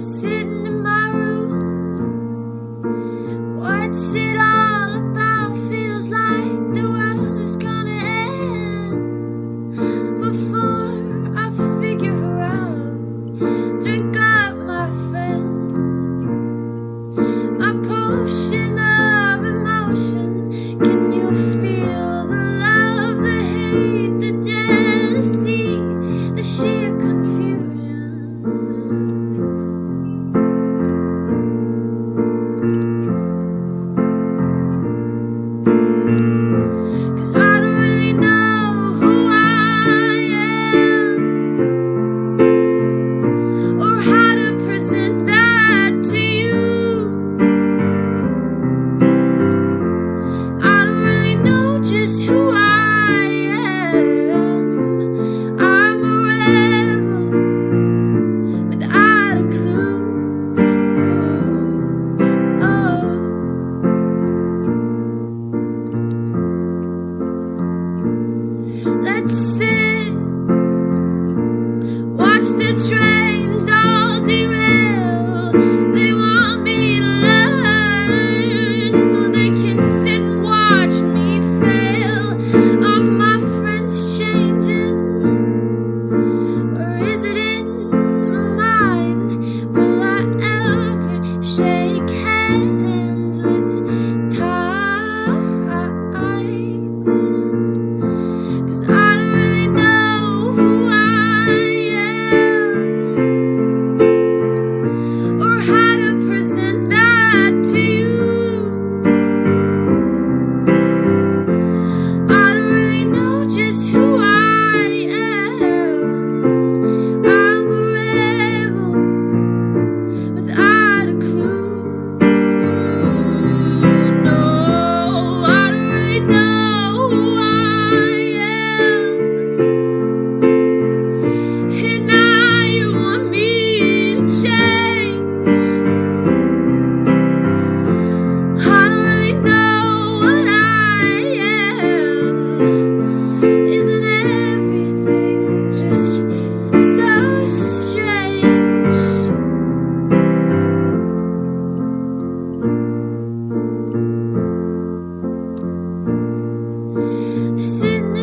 sitting in my room. What's it all? Sit, watch the train. sitting